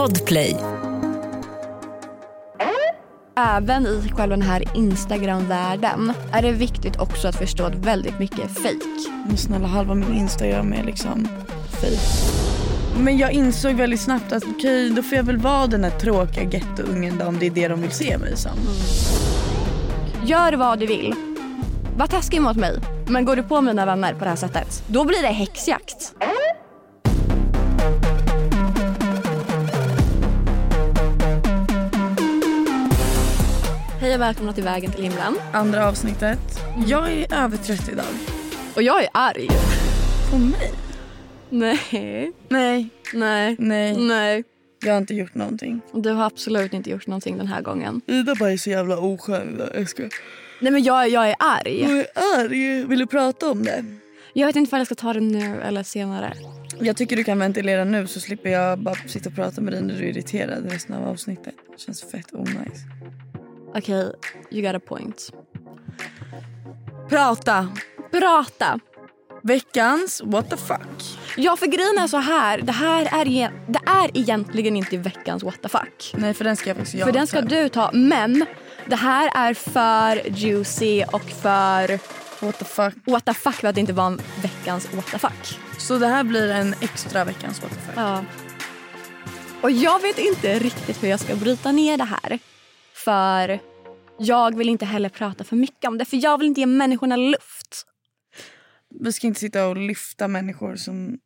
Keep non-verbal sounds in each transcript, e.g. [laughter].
Podplay. Även i själva den här Instagram-världen är det viktigt också att förstå att väldigt mycket är fake. Men snälla halva min Instagram är liksom fake. Men jag insåg väldigt snabbt att okej okay, då får jag väl vara den här tråkiga gettoungen då om det är det de vill se mig som. Gör vad du vill. Var taskig mot mig. Men går du på mina vänner på det här sättet, då blir det häxjakt. Hej och välkomna till Vägen till himlen. Andra avsnittet. Jag är över 30 idag. Och jag är arg. På mig? Nej. Nej. Nej. Nej. Nej. Jag har inte gjort någonting. Du har absolut inte gjort någonting den här gången. Ida bara är så jävla oskön idag. Jag ska... Nej men jag, jag är arg. Jag är arg. Vill du prata om det? Jag vet inte om jag ska ta det nu eller senare. Jag tycker du kan ventilera nu så slipper jag bara sitta och prata med dig när du är irriterad resten av avsnittet. Det känns fett onajs. Okej, okay, you got a point. Prata! Prata! Veckans what the fuck. Ja för grejen är så här. Det här är, det är egentligen inte veckans what the fuck. Nej för den ska jag faktiskt jag För den ska du ta. Men det här är för juicy och för what the fuck. What the fuck för att det inte var veckans what the fuck. Så det här blir en extra veckans what the fuck. Ja. Och jag vet inte riktigt hur jag ska bryta ner det här. För jag vill inte heller prata för mycket om det. För jag vill inte ge människorna luft. Vi ska inte sitta och lyfta människor som,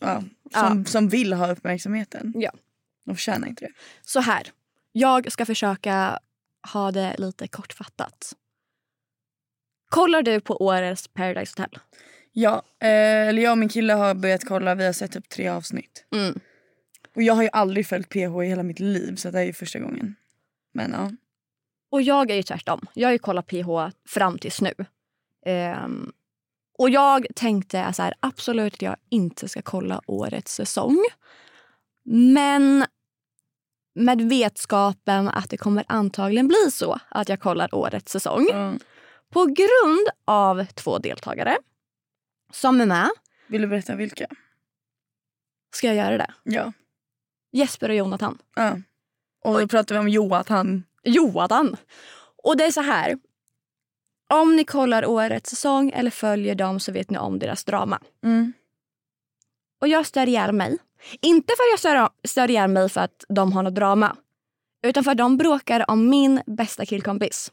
ja, som, ja. som vill ha uppmärksamheten. Ja. De förtjänar inte det. Så här. Jag ska försöka ha det lite kortfattat. Kollar du på årets Paradise Hotel? Ja, eh, eller jag och min kille har börjat kolla. Vi har sett upp tre avsnitt. Mm. Och jag har ju aldrig följt PH i hela mitt liv så det är ju första gången. Men ja. Och jag är ju tvärtom. Jag har ju kollat PH fram tills nu. Um, och jag tänkte så här, absolut att jag inte ska kolla årets säsong. Men med vetskapen att det kommer antagligen bli så att jag kollar årets säsong. Mm. På grund av två deltagare som är med. Vill du berätta vilka? Ska jag göra det? Ja. Jesper och Jonathan. Ja. Och då pratar vi om Jonathan. Jonathan. Och det är så här. Om ni kollar årets säsong eller följer dem så vet ni om deras drama. Mm. Och jag stör ihjäl mig. Inte för att jag stör, stör ihjäl mig för att de har något drama. Utan för att de bråkar om min bästa killkompis.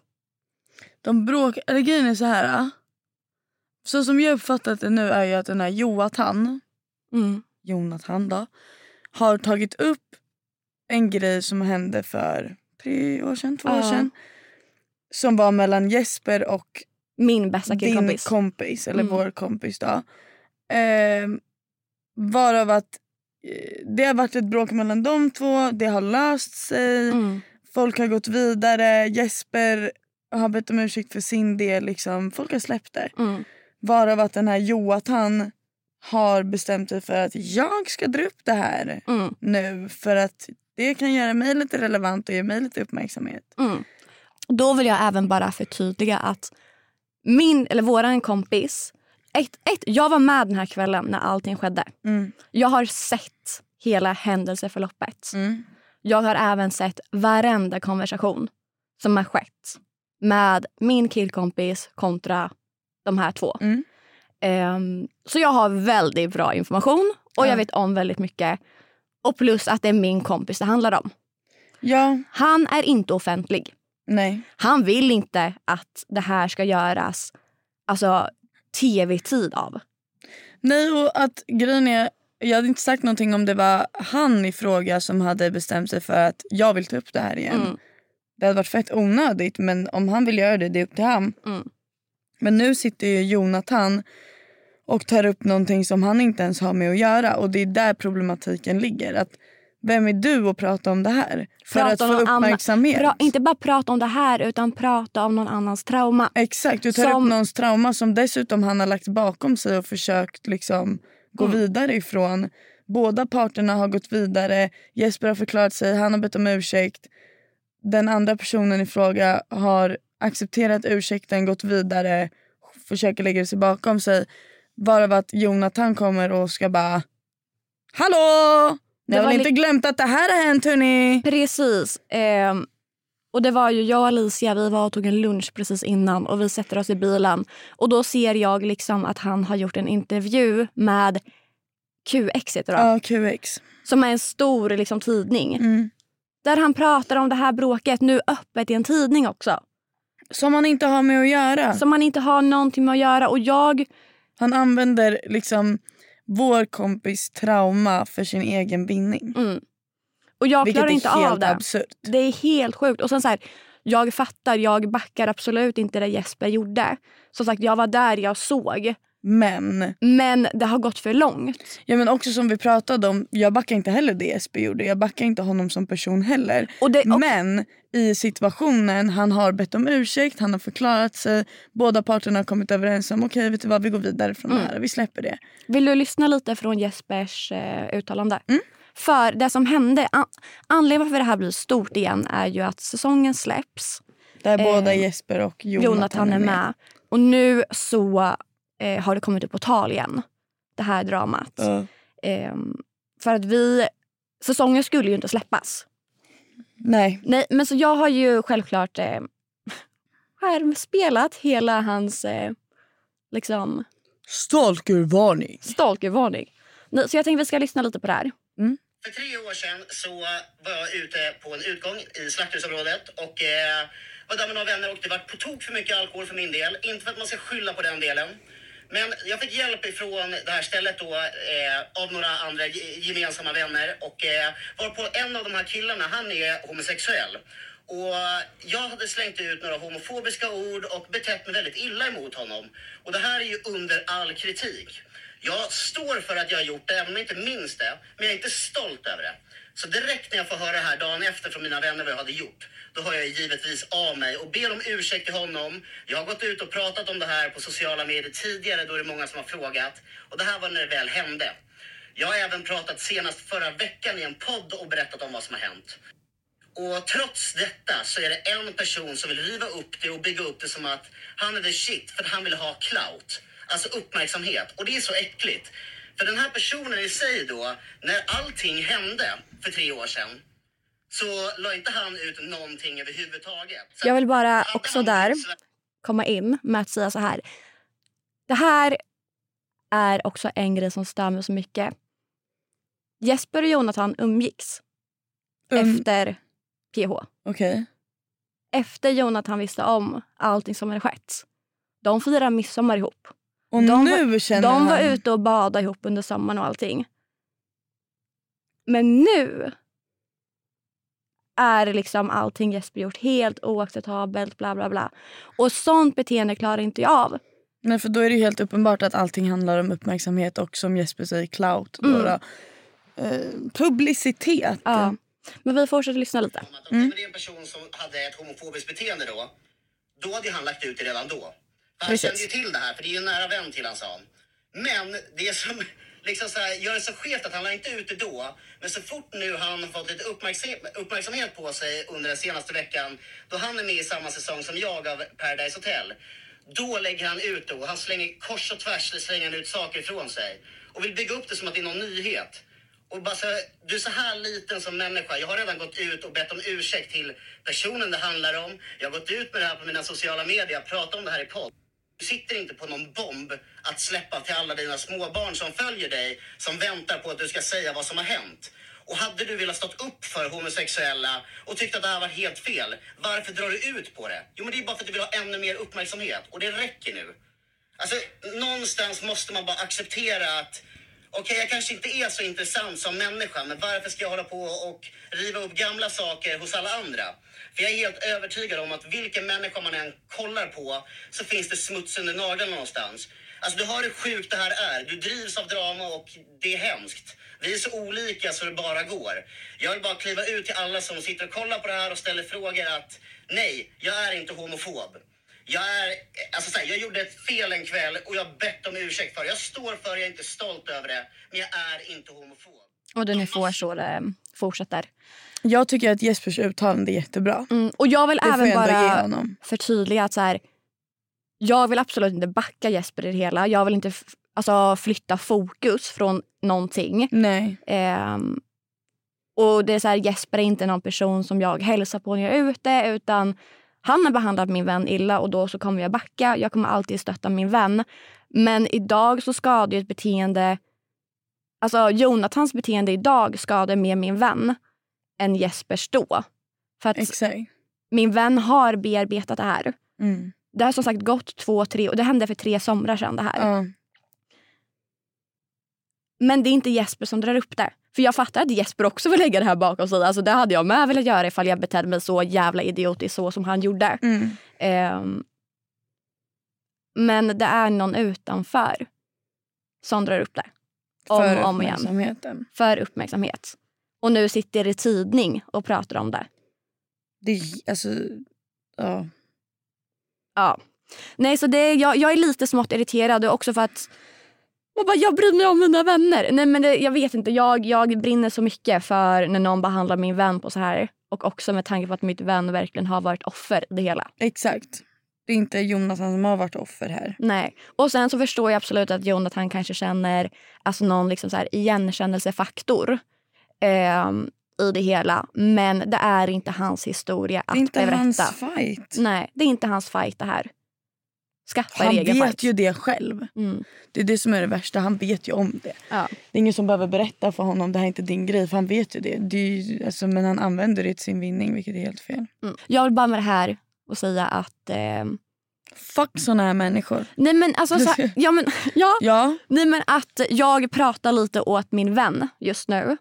De bråkar, eller grejen är så här. Så som jag uppfattat det nu är ju att den här Jonathan, mm. Jonathan då, har tagit upp en grej som hände för tre år sedan, två år sedan. Som var mellan Jesper och min bästa killkompis. Din kompis, eller mm. vår kompis då. Eh, varav att eh, det har varit ett bråk mellan de två, det har löst sig. Mm. Folk har gått vidare. Jesper har bett om ursäkt för sin del. Liksom. Folk har släppt det. Mm. Varav att den här Joatan har bestämt sig för att jag ska dra upp det här mm. nu. För att det kan göra mig lite relevant och ge mig lite uppmärksamhet. Mm. Då vill jag även bara förtydliga att min, eller våran kompis... Ett, ett, jag var med den här kvällen när allting skedde. Mm. Jag har sett hela händelseförloppet. Mm. Jag har även sett varenda konversation som har skett med min killkompis kontra de här två. Mm. Um, så jag har väldigt bra information och ja. jag vet om väldigt mycket. Och plus att det är min kompis det handlar om. Ja. Han är inte offentlig. Nej. Han vill inte att det här ska göras alltså, tv-tid av. Nej, och att grejen är... Jag hade inte sagt någonting om det var han i fråga som hade bestämt sig för att jag vill ta upp det här igen. Mm. Det hade varit fett onödigt men om han vill göra det, det är upp till han. Mm. Men nu sitter ju Jonathan och tar upp någonting som han inte ens har med att göra och det är där problematiken ligger. Att vem är du att prata om det här? För prata att få uppmärksamhet. Pra, inte bara prata om det här utan prata om någon annans trauma. Exakt, du tar som... upp någons trauma som dessutom han har lagt bakom sig och försökt liksom gå mm. vidare ifrån. Båda parterna har gått vidare, Jesper har förklarat sig, han har bett om ursäkt. Den andra personen i fråga har accepterat ursäkten, gått vidare, försöker lägga sig bakom sig. Varav att Jonathan kommer och ska bara Hallå! Ni har väl inte glömt att det här har hänt hörni? Precis. Ehm, och det var ju jag och Alicia, vi var och tog en lunch precis innan och vi sätter oss i bilen. Och då ser jag liksom att han har gjort en intervju med QX heter det, Ja, QX. som är en stor liksom, tidning. Mm. Där han pratar om det här bråket nu öppet i en tidning också. Som han inte har med att göra. Som man inte har någonting med att göra. Och jag, Han använder liksom vår kompis trauma för sin egen vinning. mm, och jag Vilket klarar inte av det. absurt. Det är helt sjukt. Och sen så här, jag fattar, jag backar absolut inte det Jesper gjorde. Som sagt, jag var där, jag såg. Men, Men det har gått för långt. ja, men också som vi pratade om, jag backar inte heller det Jesper gjorde. Jag backar inte honom som person heller. Och det, och, Men i situationen, han har bett om ursäkt, han har förklarat sig. Båda parterna har kommit överens om okej vet du vad, vi går vidare från Mm. det här. Vi släpper det. Vill du lyssna lite från Jespers eh, uttalande? Mm. För det som hände, an, anledningen varför det här blir stort igen är ju att säsongen släpps. Där Eh, båda Jesper och Jonathan, Jonathan är med. Och nu så eh, har det kommit upp på tal igen. Det här dramat. Ja. Ehm, för att vi... Säsongen skulle ju inte släppas. Nej. Nej, men så jag har ju självklart eh, skärmspelat hela hans eh, liksom, Stalkervarning. stalkervarning. Nej, Så jag tänkte vi ska lyssna lite på det här. För tre år sedan så var jag ute på en utgång i slakthusområdet och eh, var där med några vänner och det var på tok för mycket alkohol för min del. Inte för att man ska skylla på den delen. Men jag fick hjälp ifrån det här stället då eh, av några andra gemensamma vänner och eh, var på en av de här killarna, han är homosexuell. Och jag hade slängt ut några homofobiska ord och betett mig väldigt illa emot honom. Och det här är ju under all kritik. Jag står för att jag har gjort det, även om jag inte minns det. Men jag är inte stolt över det. Så direkt när jag får höra det här dagen efter från mina vänner vad jag hade gjort, då hör jag givetvis av mig och ber om ursäkt till honom. Jag har gått ut och pratat om det här på sociala medier tidigare, då är det många som har frågat. Och det här var när det väl hände. Jag har även pratat senast förra veckan i en podd och berättat om vad som har hänt. Och trots detta så är det en person som vill riva upp det och bygga upp det som att han är the shit för att han vill ha clout. Alltså uppmärksamhet. Och det är så äckligt. För den här personen i sig då, när allting hände för tre år sedan så la inte han ut någonting överhuvudtaget. Så Jag vill bara också där komma in med att säga så här. Det här är också en grej som stör mig så mycket. Jesper och Jonathan umgicks Um, efter PH. Okej. Efter Jonathan visste om allting som hade skett. De firar midsommar ihop. Och De nu känner De var han... ute och badade ihop under sommaren och allting. Men nu är liksom allting Jesper gjort helt oacceptabelt. Bla, bla, bla. Och sånt beteende klarar inte jag av. Nej, för då är det ju helt uppenbart att allting handlar om uppmärksamhet och som Jesper säger clout. Mm. då. Eh, publicitet. Ja. Men vi fortsätter lyssna lite. om det var en person som hade ett homofobiskt beteende då, då hade han lagt ut det redan då. Han Precis. kände ju till det här, för det är ju en nära vän till han sa han. Men det som [laughs] liksom så här, gör det så skevt att han la inte ut det då, men så fort nu han har fått lite uppmärksam- uppmärksamhet på sig under den senaste veckan, då han är med i samma säsong som jag av Paradise Hotel, då lägger han ut det och han slänger kors och tvärs slänger han ut saker ifrån sig och vill bygga upp det som att det är någon nyhet. Och bara så, du är så här liten som människa. Jag har redan gått ut och bett om ursäkt till personen det handlar om. Jag har gått ut med det här på mina sociala medier, jag pratar om det här i podd. Du sitter inte på någon bomb att släppa till alla dina småbarn som följer dig, som väntar på att du ska säga vad som har hänt. Och hade du velat stått upp för homosexuella och tyckt att det här var helt fel, varför drar du ut på det? Jo, men det är bara för att du vill ha ännu mer uppmärksamhet och det räcker nu. Alltså, någonstans måste man bara acceptera att okej, jag kanske inte är så intressant som människa, men varför ska jag hålla på och riva upp gamla saker hos alla andra? Jag är helt övertygad om att vilken människa man än kollar på så finns det smuts under naglarna någonstans. Alltså du har hur sjukt det här är. Du drivs av drama och det är hemskt. Vi är så olika så det bara går. Jag vill bara kliva ut till alla som sitter och kollar på det här och ställer frågor att nej, jag är inte homofob. Jag är, alltså så här, jag gjorde ett fel en kväll och jag har bett om ursäkt för det. Jag står för det, jag är inte stolt över det. Men jag är inte homofob. Och det ni får så det fortsätter. Jag tycker att Jespers uttalande är jättebra. Mm. Och jag vill Det även bara förtydliga att så här, jag vill absolut inte backa Jesper i det hela. Jag vill inte alltså, flytta fokus från någonting. Nej. Ehm, Och det är så här, Jesper är inte någon person som jag hälsar på när jag är ute utan han har behandlat min vän illa och då så kommer jag backa. Jag kommer alltid stötta min vän. Men idag så skadar ett beteende... Alltså Jonathans beteende idag skadar mer min vän än Jespers då. För att Exakt. min vän har bearbetat det här. Mm. Det har som sagt gått två, tre och det hände för tre somrar sedan det här. Ja. Men det är inte Jesper som drar upp det. För jag fattar att Jesper också vill lägga det här bakom sig. Alltså det hade jag med velat göra ifall jag betedde mig så jävla idiotiskt så som han gjorde. Mm. Ehm, men det är någon utanför som drar upp det. Om För och om igen. uppmärksamheten. För uppmärksamhet. Och nu sitter i tidning och pratar om det. Det alltså, ja. Ja. Nej, så det, jag, jag är lite smått irriterad och också för att jag, bara, jag bryr mig om mina vänner. Nej, men det, jag vet inte, jag, jag brinner så mycket för när någon behandlar min vän på så här. Och också med tanke på att mitt vän verkligen har varit offer i det hela. Exakt. Det är inte Jonathan som har varit offer här. Nej. Och sen så förstår jag absolut att Jonathan kanske känner alltså någon liksom så här igenkännelsefaktor ehm, i det hela. Men det är inte hans historia att Det är inte berätta. hans fight. Nej, det är inte hans fight det här. Skaffa Han vet fight. ju det själv. Mm. Det är det som är det värsta. Han vet ju om det. Ja. Det är ingen som behöver berätta för honom det här är inte din grej. För han vet ju det. det ju, alltså, men han använder det till sin vinning vilket är helt fel. Mm. Jag vill bara med det här och säga att... ehm, Fuck såna här människor. nej men alltså så [laughs] ja, men, ja, Ja. nej men att jag pratar lite åt min vän just nu.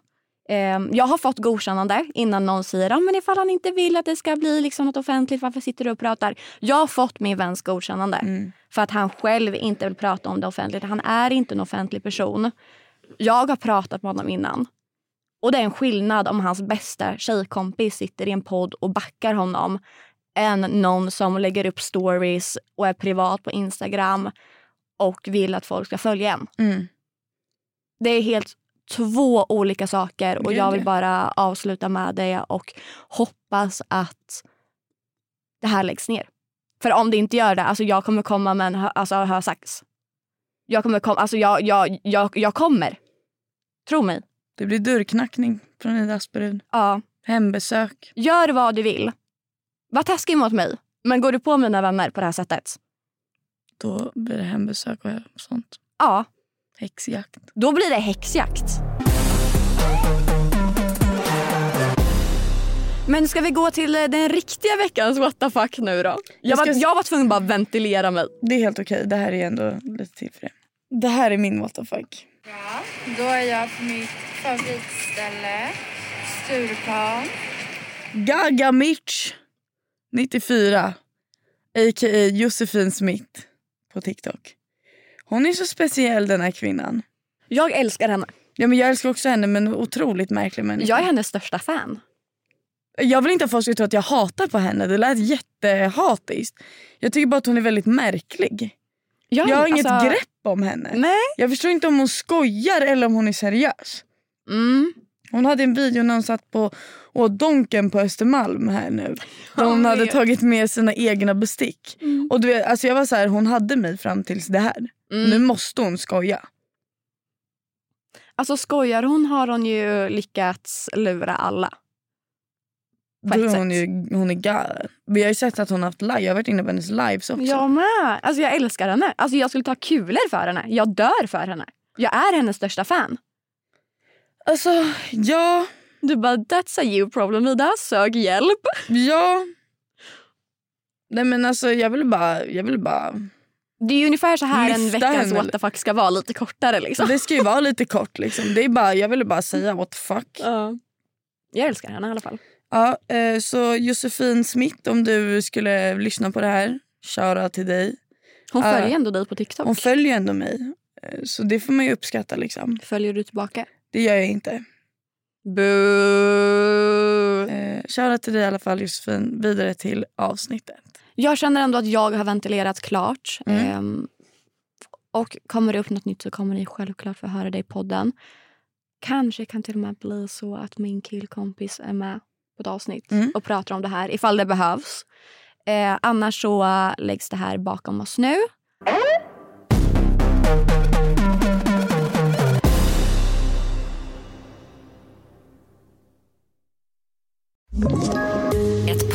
Ehm, jag har fått godkännande innan någon säger ah, men ifall han inte vill att det ska bli liksom något offentligt, varför sitter du och pratar? Jag har fått min väns godkännande Mm. för att han själv inte vill prata om det offentligt. Han är inte en offentlig person. Jag har pratat med honom innan. Och det är en skillnad om hans bästa tjejkompis sitter i en podd och backar honom än någon som lägger upp stories och är privat på Instagram och vill att folk ska följa en. Mm. Det är helt två olika saker och jag vill bara avsluta med det och hoppas att det här läggs ner. För om det inte gör det, alltså jag kommer komma med en hö- alltså, hörsax. Jag kommer komma, alltså jag, jag, jag, jag kommer. Tro mig. Det blir dörrknackning från Ida Asperud. Ja. Hembesök. Gör vad du vill. Var taskig mot mig. Men går du på mina vänner på det här sättet, Då blir det hembesök och sånt. ja, Häxjakt. då blir det häxjakt. Men ska vi gå till eh, den riktiga veckans what the fuck nu då? Jag var, Jag ska- jag var tvungen att bara ventilera mig. Det är helt okej. Det här är ändå lite till för det. Det här är min what the fuck. Ja, då är jag på mitt favoritställe, Stureplan. Gaga Mitch 94 a.k.a. Josefin Smith på TikTok. Hon är så speciell den här kvinnan. Jag älskar henne. Ja, men jag älskar också henne men otroligt märklig människa. Jag är hennes största fan. Jag vill inte att folk ska tro att jag hatar på henne. Det lät jättehatiskt. Jag tycker bara att hon är väldigt märklig. Jag har inget alltså- grepp om henne. Nej. Jag förstår inte om hon skojar eller om hon är seriös. Mm. Hon hade en video när hon satt på åt Donken på Östermalm här nu. [laughs] Jag hade tagit med sina egna bestick. Och du vet, alltså jag var så här, hon hade mig fram tills det här. Mm. Nu måste hon skoja. Alltså skojar hon har hon ju lyckats lura alla. På Då ett är hon, ju, hon är galen. Vi har ju sett att hon har haft live. Jag har varit inne på hennes lives också. Jag med. Alltså jag älskar henne. Alltså jag skulle ta kulor för henne. Jag dör för henne. Jag är hennes största fan. Alltså, ja. Du bara, that's a you problem Ida. Sök hjälp. Ja. Nej men alltså jag vill bara, jag vill bara. Det är ju ungefär så här en veckans what the fuck ska vara. Lite kortare liksom. Det ska ju vara lite kort liksom. Det är bara, jag ville bara säga what the fuck. Ja. Jag älskar henne i alla fall. Ja, eh, så Josefin Smith om du skulle lyssna på det här. Shoutout till dig. Hon följer ändå dig på TikTok. Hon följer ändå mig. Eh, Så det får man ju uppskatta liksom. följer du tillbaka? Det gör jag inte. Boo. Eh, Shoutout till dig i alla fall Josefin. Vidare till avsnittet. Jag känner ändå att jag har ventilerat klart. Mm. Ehm, och kommer det upp något nytt så kommer ni självklart få höra det i podden. Kanske kan till och med bli så att min killkompis är med på ett avsnitt Mm. och pratar om det här ifall det behövs. Eh, annars så läggs det här bakom oss nu. Thank you.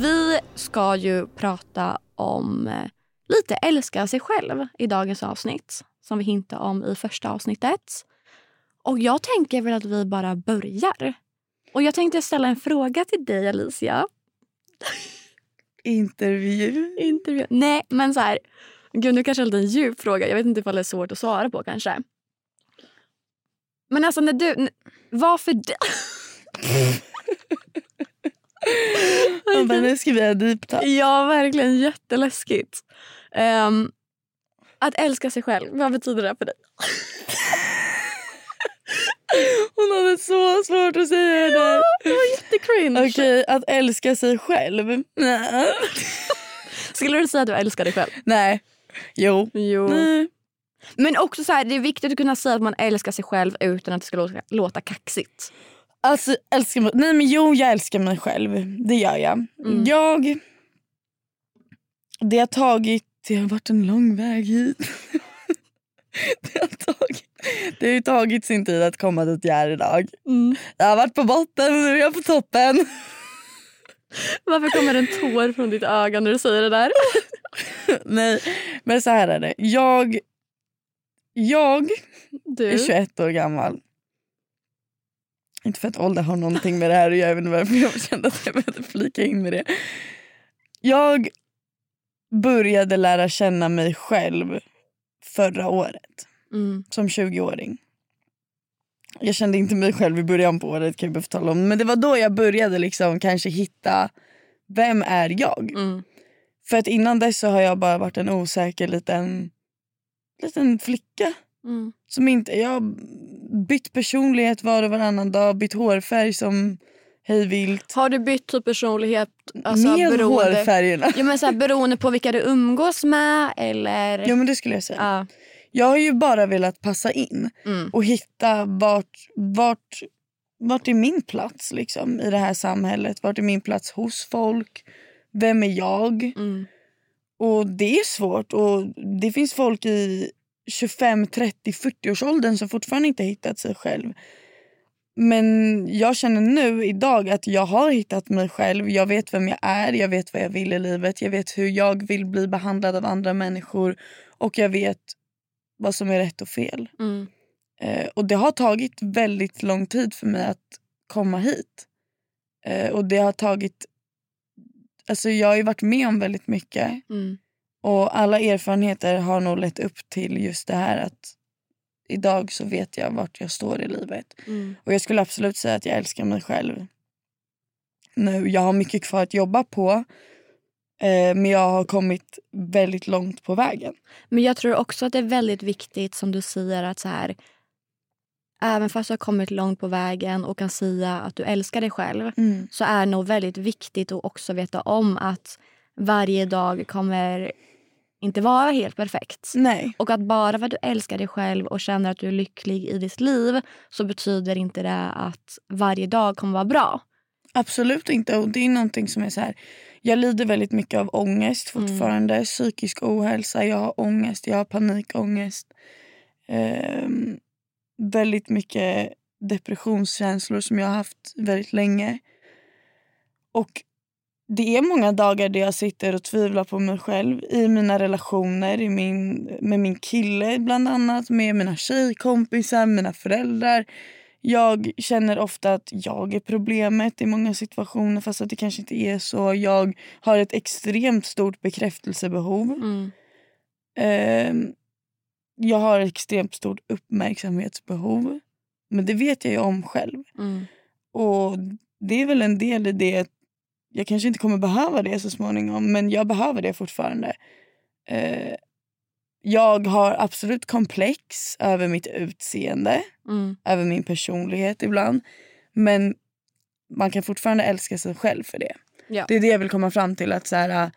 Vi ska ju prata om eh, lite älska sig själv i dagens avsnitt. Som vi hintade om i första avsnittet. Och jag tänker väl att vi bara börjar. Och jag tänkte ställa en fråga till dig Alicia. Intervju. Intervju. Nej, men så här. Gud, nu kanske det är en djup fråga. Jag vet inte ifall det är svårt att svara på kanske. Men alltså när du... Varför... [laughs] Man bara, nu ska vi ha deep talk. Ja, verkligen jätteläskigt. Ehm, att älska sig själv, vad betyder det för dig? [laughs] Hon hade så svårt att säga det där. Det var jättecringe. Okej, att älska sig själv. [laughs] Skulle du säga att du älskar dig själv? Nej. Jo. Jo. Nej. Men också så här, det är viktigt att kunna säga att man älskar sig själv utan att det ska låta, låta kaxigt. Alltså, älskar mig. Nej men jo, jag älskar mig själv. Det gör jag. Mm. Jag... Det har tagit... Det har varit en lång väg hit. [laughs] det, har tagit, det har ju tagit sin tid att komma dit jag är idag. Jag har varit på botten och nu är jag på toppen. Varför kommer en tår från ditt öga när du säger det där? [laughs] Nej, men så här är det. Jag, jag Du. är 21 år gammal. Inte för att ålder har någonting med det här att göra, jag vet inte varför jag kände att jag behövde flika in med det. Jag började lära känna mig själv förra året Mm. som 20-åring. Jag kände inte mig själv i början på året kan jag tala om. Men det var då jag började liksom kanske hitta vem är jag? Mm. För att innan dess så har jag bara varit en osäker liten, liten flicka. Mm. Som inte, jag har bytt personlighet var och varannan dag, bytt hårfärg som hej vilt. Har du bytt typ personlighet alltså, Med beroende, hårfärgerna. ja, men så här, beroende på vilka du umgås med? Eller? Ja men det skulle jag säga. Ja. Jag har ju bara velat passa in Mm. och hitta vart, vart, vart är min plats liksom, i det här samhället. Vart är min plats hos folk? Vem är jag? Mm. Och det är svårt. Och Det finns folk i 25, 30, 40 års åldern som fortfarande inte hittat sig själv. Men jag känner nu idag att jag har hittat mig själv. Jag vet vem jag är, jag vet vad jag vill i livet. Jag vet hur jag vill bli behandlad av andra människor. Och jag vet vad som är rätt och fel. Mm. Eh, och det har tagit väldigt lång tid för mig att komma hit. Eh, och det har tagit... Alltså jag har ju varit med om väldigt mycket. Mm. Och alla erfarenheter har nog lett upp till just det här att idag så vet jag vart jag står i livet. Mm. Och jag skulle absolut säga att jag älskar mig själv. Nu, jag har mycket kvar att jobba på. Eh, men jag har kommit väldigt långt på vägen. Men jag tror också att det är väldigt viktigt som du säger att så här även fast du har kommit långt på vägen och kan säga att du älskar dig själv så är det nog väldigt viktigt att också veta om att varje dag kommer inte vara helt perfekt. Nej. Och att bara för att du älskar dig själv och känner att du är lycklig i ditt liv så betyder inte det att varje dag kommer vara bra. Absolut inte. Och det är någonting som är så här. Jag lider väldigt mycket av ångest fortfarande. Psykisk ohälsa. Jag har ångest. Jag har panikångest. Ehm, väldigt mycket depressionskänslor som jag har haft väldigt länge. Och det är många dagar där jag sitter och tvivlar på mig själv i mina relationer, i min, med min kille bland annat, med mina tjejkompisar, mina föräldrar. Jag känner ofta att jag är problemet i många situationer fast att det kanske inte är så. Jag har ett extremt stort bekräftelsebehov. Mm. Ehm, jag har ett extremt stort uppmärksamhetsbehov. Men det vet jag ju om själv. Mm. Och det är väl en del i det. Jag kanske inte kommer behöva det så småningom men jag behöver det fortfarande. Eh, jag har absolut komplex över mitt utseende, Mm. över min personlighet ibland. Men man kan fortfarande älska sig själv för det. Ja. Det är det jag vill komma fram till. att så här,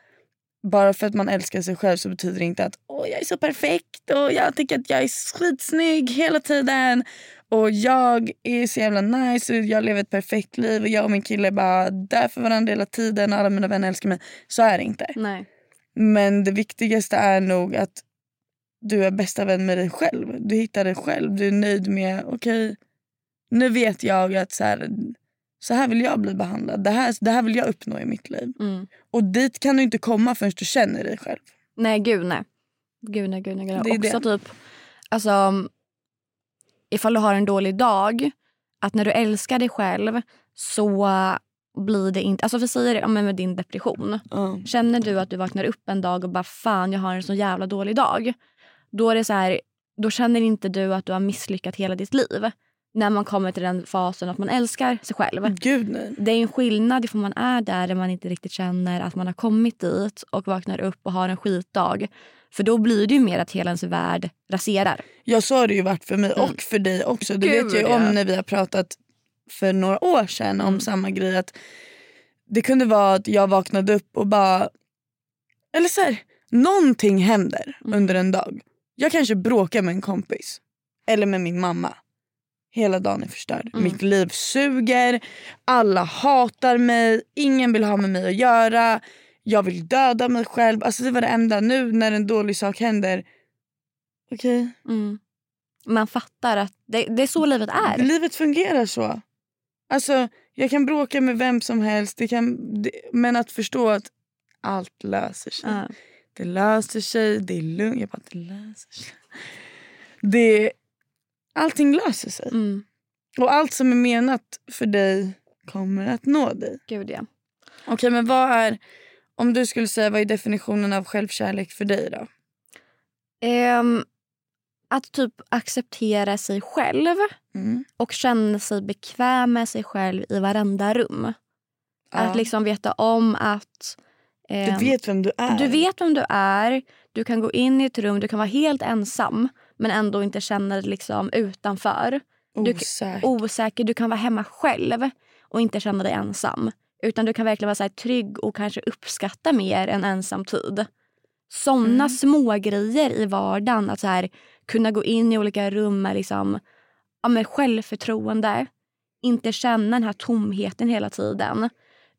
Bara för att man älskar sig själv så betyder det inte att Åh, jag är så perfekt och jag tycker att jag är skitsnygg hela tiden. Och jag är så jävla nice jag lever ett perfekt liv och jag och min kille är bara där för varandra hela tiden alla mina vänner älskar mig. Så är det inte. Nej. Men det viktigaste är nog att du är bästa vän med dig själv. Du hittar dig själv. Du är nöjd med, okej, nu vet jag att så här, så här vill jag bli behandlad. Det här, det här vill jag uppnå i mitt liv. Mm. Och dit kan du inte komma förrän du känner dig själv. Nej, gud nej. Gud nej, gud nej. Gud. Är Också det. typ, alltså ifall du har en dålig dag, att när du älskar dig själv så blir det inte, alltså vi säger ja, men med din depression. Känner du att du vaknar upp en dag och bara fan jag har en så jävla dålig dag. Då är det så här, då känner inte du att du har misslyckat hela ditt liv. När man kommer till den fasen att man älskar sig själv. Gud nej. Det är en skillnad ifall man är där där man inte riktigt känner att man har kommit dit och vaknar upp och har en skitdag. För då blir det ju mer att hela ens värld raserar. Jag så har det ju varit för mig och för dig också. Det Gud, vet jag ju om ja. när vi har pratat för några år sedan om Mm. samma grej. Att det kunde vara att jag vaknade upp och bara... Eller så här, någonting händer Mm. under en dag. Jag kanske bråkar med en kompis. Eller med min mamma. Hela dagen är förstörd. Mm. Mitt liv suger. Alla hatar mig. Ingen vill ha med mig att göra. Jag vill döda mig själv. Alltså det var det enda. Nu när en dålig sak händer. Okej. Mm. Man fattar att det, det är så livet är. Livet fungerar så. Alltså, jag kan bråka med vem som helst. Det kan, det, men att förstå att allt löser sig. Ja. Det löser sig. Det är lugnt. Jag bara, det löser sig. Det, allting löser sig. Mm. Och allt som är menat för dig kommer att nå dig. Gud ja. Okej, men vad är... Om du skulle säga vad är definitionen av självkärlek för dig då? Ehm, att typ acceptera sig själv Mm. och känna sig bekväm med sig själv i varenda rum. Ja. Att liksom veta om att Du ehm, vet vem du är. Du vet vem du är. Du kan gå in i ett rum, du kan vara helt ensam men ändå inte känna dig liksom utanför. du- Osäker. Osäker, du kan vara hemma själv och inte känna dig ensam. Utan du kan verkligen vara så här trygg och kanske uppskatta mer en ensam tid. Såna Mm. små grejer i vardagen. Att så här, kunna gå in i olika rum med, liksom, ja, med självförtroende. Inte känna den här tomheten hela tiden.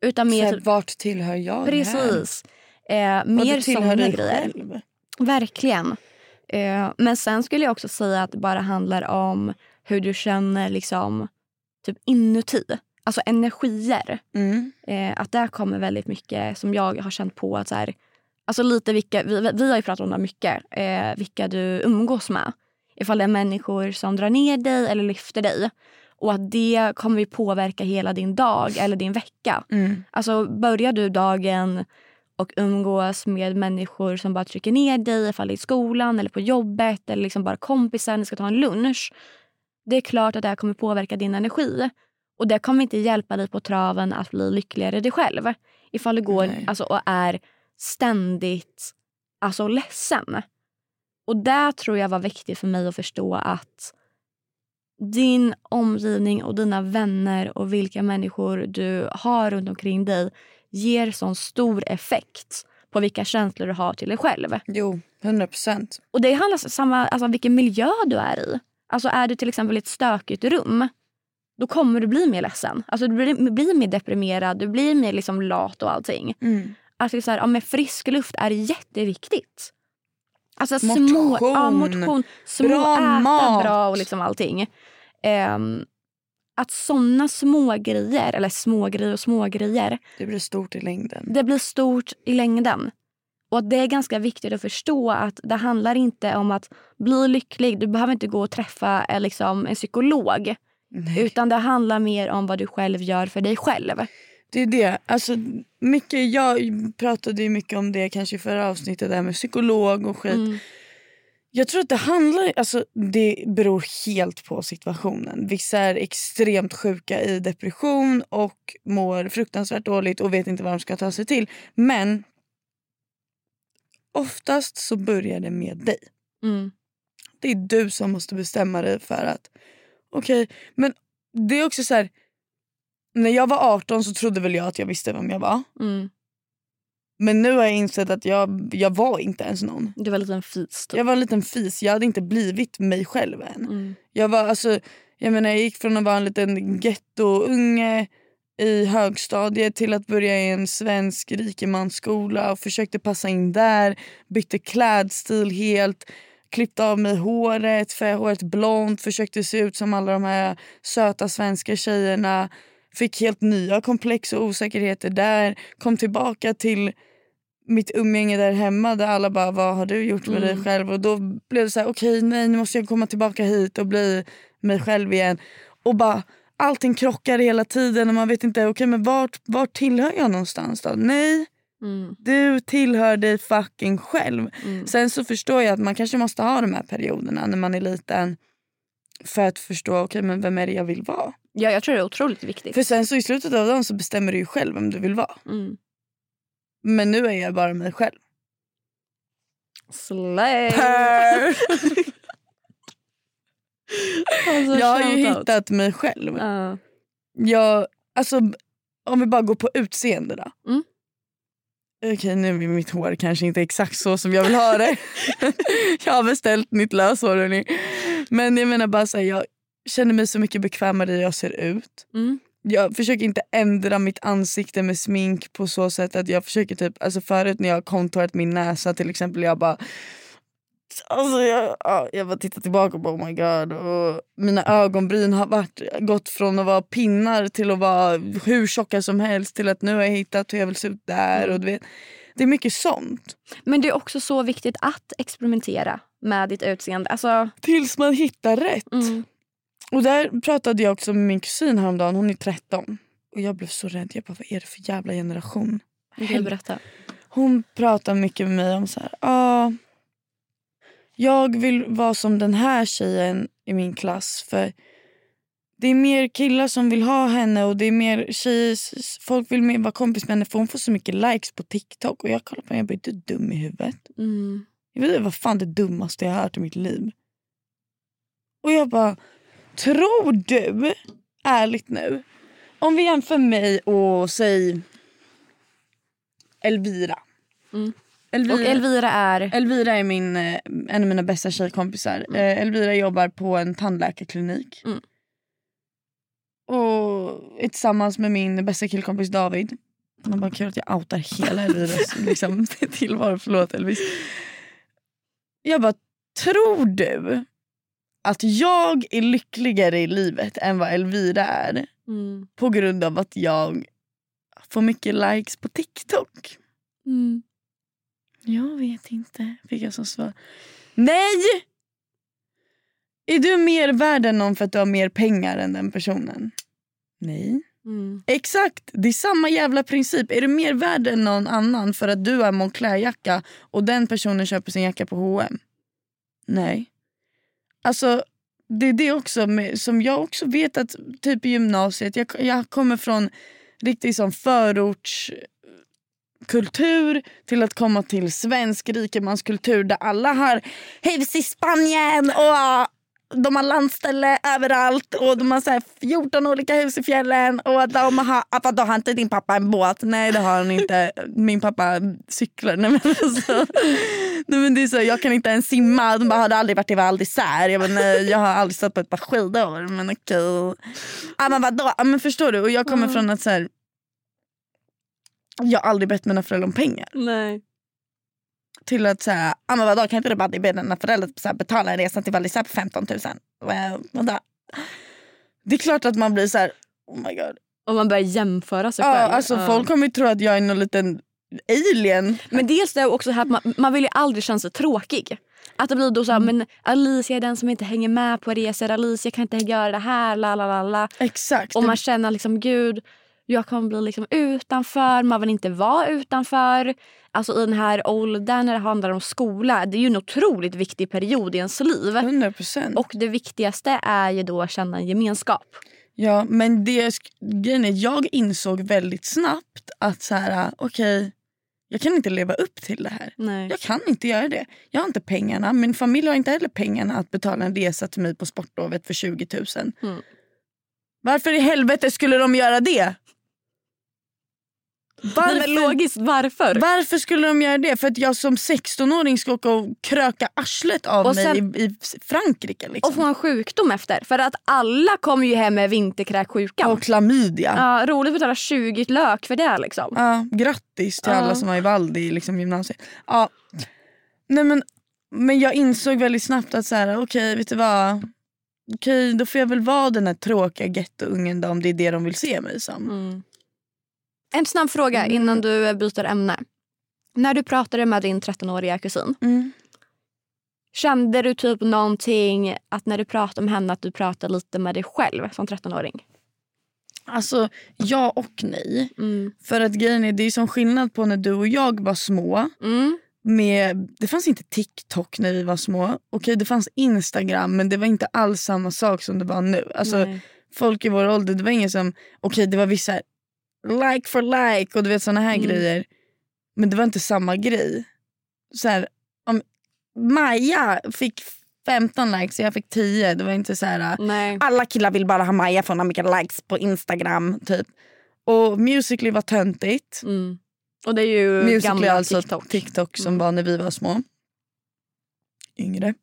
Utan Så mer här, typ- vart tillhör jag här? Precis. Eh, Ja, mer dig grejer. själv. Verkligen. Eh, men sen skulle jag också säga att det bara handlar om hur du känner liksom typ inuti. Alltså energier. Mm. Eh, att där kommer väldigt mycket som jag har känt på. att så här, Alltså lite vilka, vi, vi har ju pratat om det mycket. Eh, vilka du umgås med. Ifall det är människor som drar ner dig eller lyfter dig. Och att det kommer ju påverka hela din dag eller din vecka. Mm. Alltså börjar du dagen och umgås med människor som bara trycker ner dig ifall det är i skolan eller på jobbet eller liksom bara kompisar, ni ska ta en lunch. Det är klart att det här kommer påverka din energi. Och det kommer inte hjälpa dig på traven att bli lyckligare dig själv. Ifall du går Nej. alltså, och är ständigt alltså, ledsen. Och där tror jag var viktigt för mig att förstå att din omgivning och dina vänner och vilka människor du har runt omkring dig ger sån stor effekt på vilka känslor du har till dig själv. Jo, 100 procent. Och det handlar samma, alltså vilken miljö du är i. Alltså är du till exempel i ett stökigt rum, då kommer du bli mer ledsen. Alltså du blir, blir mer deprimerad, du blir mer liksom lat och allting. Mm. Är så här, ja, men frisk luft är jätteviktigt. Alltså små, Motion. ja, motion, små Bra äta mat. bra och liksom allting. Ehm, att såna små grejer, eller små grejer och små grejer, Det blir stort i längden. det blir stort i längden. Och det är ganska viktigt att förstå att det handlar inte om att bli lycklig. Du behöver inte gå och träffa eh, liksom, en psykolog. Nej. Utan det handlar mer om vad du själv gör för dig själv. Det är det. Alltså, mycket, jag pratade ju mycket om det kanske i förra avsnittet, där med psykolog och skit. Mm. Jag tror att det handlar, alltså det beror helt på situationen. Vissa är extremt sjuka i depression och mår fruktansvärt dåligt och vet inte vad de ska ta sig till. Men oftast så börjar det med dig. Mm. Det är du som måste bestämma dig för att okej, men det är också så här när jag var 18 så trodde väl jag att jag visste vem jag var. Mm. Men nu har jag insett att jag, jag var inte ens någon. Du var en liten fis. Typ. Jag var en liten fis, jag hade inte blivit mig själv än. Mm. Jag var alltså, jag menar jag gick från att vara en liten gettounge i högstadiet till att börja i en svensk rikemansskola och försökte passa in där. Bytte klädstil helt, klippte av mig håret, färgade håret blont, försökte se ut som alla de här söta svenska tjejerna. Fick helt nya komplex och osäkerheter där. Kom tillbaka till mitt umgänge där hemma där alla bara vad har du gjort med dig själv? Och då blev det så här okej nej nu måste jag komma tillbaka hit och bli mig själv igen. Och bara allting krockar hela tiden och man vet inte okej men vart, vart tillhör jag någonstans då? Nej, Mm. du tillhör dig fucking själv. Mm. Sen så förstår jag att man kanske måste ha de här perioderna när man är liten för att förstå okej men vem är det jag vill vara. Ja, jag tror det är otroligt viktigt. För sen så i slutet av dagen så bestämmer du ju själv vem du vill vara. Mm. Men nu är jag bara mig själv. Slay! Alltså, [laughs] jag har ju shoutout. hittat mig själv. Ja. Jag, alltså, om vi bara går på utseende då. Mm. Okej nu är mitt hår kanske inte exakt så som jag vill ha det. [laughs] jag har beställt nytt löshår hörni. Men jag menar bara så här, jag känner mig så mycket bekvämare i hur jag ser ut. Mm. Jag försöker inte ändra mitt ansikte med smink på så sätt att jag försöker typ, alltså förut när jag har kontorat min näsa till exempel, jag bara Alltså jag, ja, jag bara tittar tillbaka och bara oh my god. Och mina ögonbryn har varit, gått från att vara pinnar till att vara hur tjocka som helst till att nu har jag hittat hur jag vill se ut där. Och du vet, det är mycket sånt. Men det är också så viktigt att experimentera med ditt utseende. Alltså, Tills man hittar rätt. mm. Och där pratade jag också med min kusin häromdagen, hon är 13. Och jag blev så rädd, jag bara vad är det för jävla generation? Kan berätta. Hon pratar mycket med mig om så här, ah, jag vill vara som den här tjejen i min klass för det är mer killar som vill ha henne och det är mer tjejer, folk vill mer vara kompis med henne för hon får så mycket likes på TikTok och jag kollar på henne och jag är du dum i huvudet? Mm. Jag vet inte vad fan det dummaste jag har hört i mitt liv. Och jag bara, tror du, ärligt nu, om vi jämför mig och säg Elvira. Mm. Elvira, Och Elvira är... Elvira är min, eh, en av mina bästa tjejkompisar. Eh, Elvira jobbar på en tandläkarklinik. Mm. Och är tillsammans med min bästa killkompis David. Man bara kul att jag outar hela Elviras [laughs] liksom, tillvaro. Förlåt Elvis. Jag bara, tror du att jag är lyckligare i livet än vad Elvira är Mm. på grund av att jag får mycket likes på TikTok? Mm. Jag vet inte, fick jag som svar. Nej! Är du mer värd än någon för att du har mer pengar än den personen? Nej. Mm. Exakt, det är samma jävla princip. Är du mer värd än någon annan för att du har Moncler-jacka och den personen köper sin jacka på H&M? Nej. Alltså, det är det också med, som jag också vet att typ i gymnasiet, jag, jag kommer från riktigt som förortskultur till att komma till svensk rikemanskultur där alla har hus i Spanien och de har landställe överallt och de har så här 14 olika hus i fjällen. Och de har, ah, vadå, har inte din pappa en båt? Nej det har han inte. Min pappa cyklar. Nej, men alltså, nej, men det är så, jag kan inte ens simma. De bara, har du aldrig varit i Val d'Isère? Jag, bara, nej, jag har aldrig stått på ett par skidor. Men okej. Ah, men vadå? Ah, men förstår du? Och jag kommer från att så här, jag har aldrig bett mina föräldrar om pengar. Nej. Till att säga, ah, men vadå kan inte du bara be dina föräldrar så här, betala en resa till Val d'Isère på 15 000? Well, vadå? Det är klart att man blir så här, oh my god. Och man börjar jämföra sig Ja, själv. alltså, Ja. Folk kommer ju tro att jag är någon liten alien. Men dels det också här, man, man vill ju aldrig känna sig tråkig. Att det blir då så här, men Alicia är den som inte hänger med på resor. Alicia kan inte göra det här. La, la, la, la. Exakt. Och man känner liksom gud, jag kommer bli liksom utanför. Man vill inte vara utanför. Alltså i den här åldern när det handlar om skola. Det är ju en otroligt viktig period i ens liv. 100%. Och det viktigaste är ju då att känna en gemenskap. Ja, men det grejen är, jag insåg väldigt snabbt att så här, okej, jag kan inte leva upp till det här. Nej. Jag kan inte göra det. Jag har inte pengarna. Min familj har inte heller pengarna att betala en resa till mig på sportlovet för 20 000. Mm. Varför i helvete skulle de göra det? Nej, men logiskt, varför? Varför skulle de göra det? För att jag som 16-åring ska åka och kröka arslet av Och mig sen- i, i Frankrike. Liksom. Och få en sjukdom efter. För att alla kommer ju hem med vinterkräksjukan. Och klamydia. Ja, roligt att betala 20 lök för det liksom. Ja, grattis till Ja. alla som var i Valdi i liksom, gymnasiet. Ja. Nej, men, men jag insåg väldigt snabbt att så här, okej vet du vad. Okej då får jag väl vara den här tråkiga gettoungen då, om det är det de vill se mig som. Mm. En snabb fråga Mm. innan du byter ämne. När du pratade med din 13-åriga kusin, Mm. kände du typ någonting att när du pratade om henne att du pratade lite med dig själv som 13-åring? Alltså ja och nej. Mm. För att grejen är, det är som skillnad på när du och jag var små. Mm. Med, det fanns inte TikTok när vi var små. Okej det fanns Instagram men det var inte alls samma sak som det var nu. Alltså, Nej. folk i vår ålder, det var ingen som, okej det var vissa like for like och du vet såna här Mm. grejer. Men det var inte samma grej. Så här, om Maja fick 15 likes och jag fick 10, det var inte så här. Nej. Alla killar vill bara ha Maja för hon har mycket likes på Instagram. typ. Och Musical.ly var töntigt. Mm. Och det är ju Musical.ly gamla alltså TikTok. TikTok, som Mm. var när vi var små. Yngre.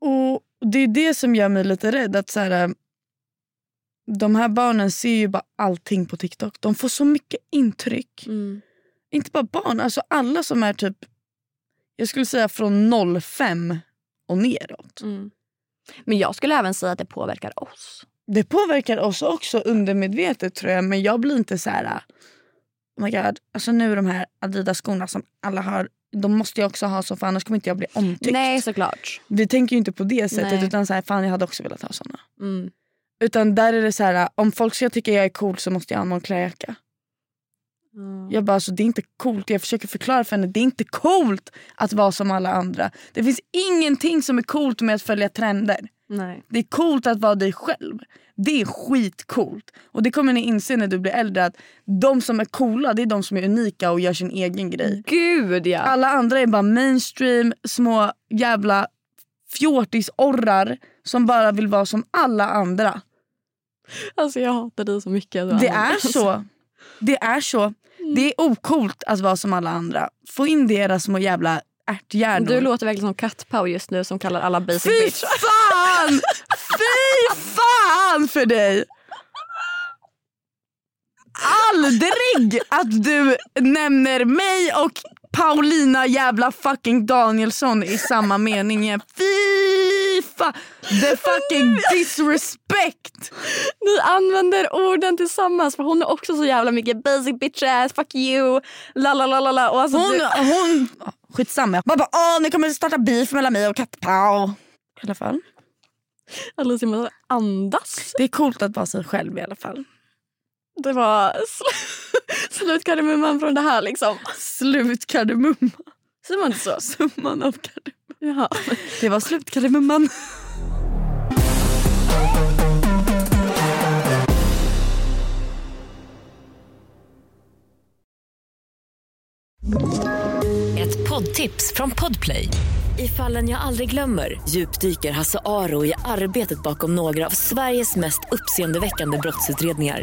Och det är det som gör mig lite rädd. Att så här, de här barnen ser ju bara allting på TikTok. De får så mycket intryck. Mm. Inte bara barn, alltså alla som är typ jag skulle säga från 05 och neråt. Mm. Men jag skulle även säga att det påverkar oss. Det påverkar oss också undermedvetet tror jag. Men jag blir inte så här. Oh my God, alltså nu de här Adidas-skorna som alla har. De måste jag också ha så för annars kommer inte jag bli omtyckt. Nej såklart. Vi tänker ju inte på det sättet Nej. utan så här, fan jag hade också velat ha såna. Mm. Utan där är det så här, om folk ska tycka jag är cool så måste jag ha någon klädjacka. Mm. Jag bara, alltså, det är inte coolt. Jag försöker förklara för henne, det är inte coolt att vara som alla andra. Det finns ingenting som är coolt med att följa trender. Nej. Det är coolt att vara dig själv. Det är skitcoolt. Och det kommer ni inse när du blir äldre att de som är coola det är de som är unika och gör sin egen grej. Gud ja. Alla andra är bara mainstream, små jävla fjortisorrar som bara vill vara som alla andra. [laughs] Alltså jag hatar dig så mycket. Det är så. Det är så. Det är ocoolt att vara som alla andra. Få in era små jävla ärthjärnor. Du låter verkligen som Kattpau just nu som kallar alla basic Fy bitch. fan! [laughs] Fy fan för dig! Aldrig att du nämner mig och Paulina jävla fucking Danielsson i samma mening. Fy fan! The fucking disrespect! Ni använder orden tillsammans för hon är också så jävla mycket basic bitch ass, fuck you, la la la la la. Alltså, Hon, du, hon, skitsamma. Man bara åh nu kommer det starta beef mellan mig och Kattpau. I alla fall. Alicia måste andas. Det är coolt att vara sig själv i alla fall. Det var sl- [laughs] slutkardemumman från det här liksom. Slutkardemumma. Säger man inte så? Summan av kardemumma. Jaha. Det var slutkardemumman. Ett poddtips från Podplay. I fallen jag aldrig glömmer djupdyker Hasse Aro i arbetet bakom några av Sveriges mest uppseendeväckande brottsutredningar.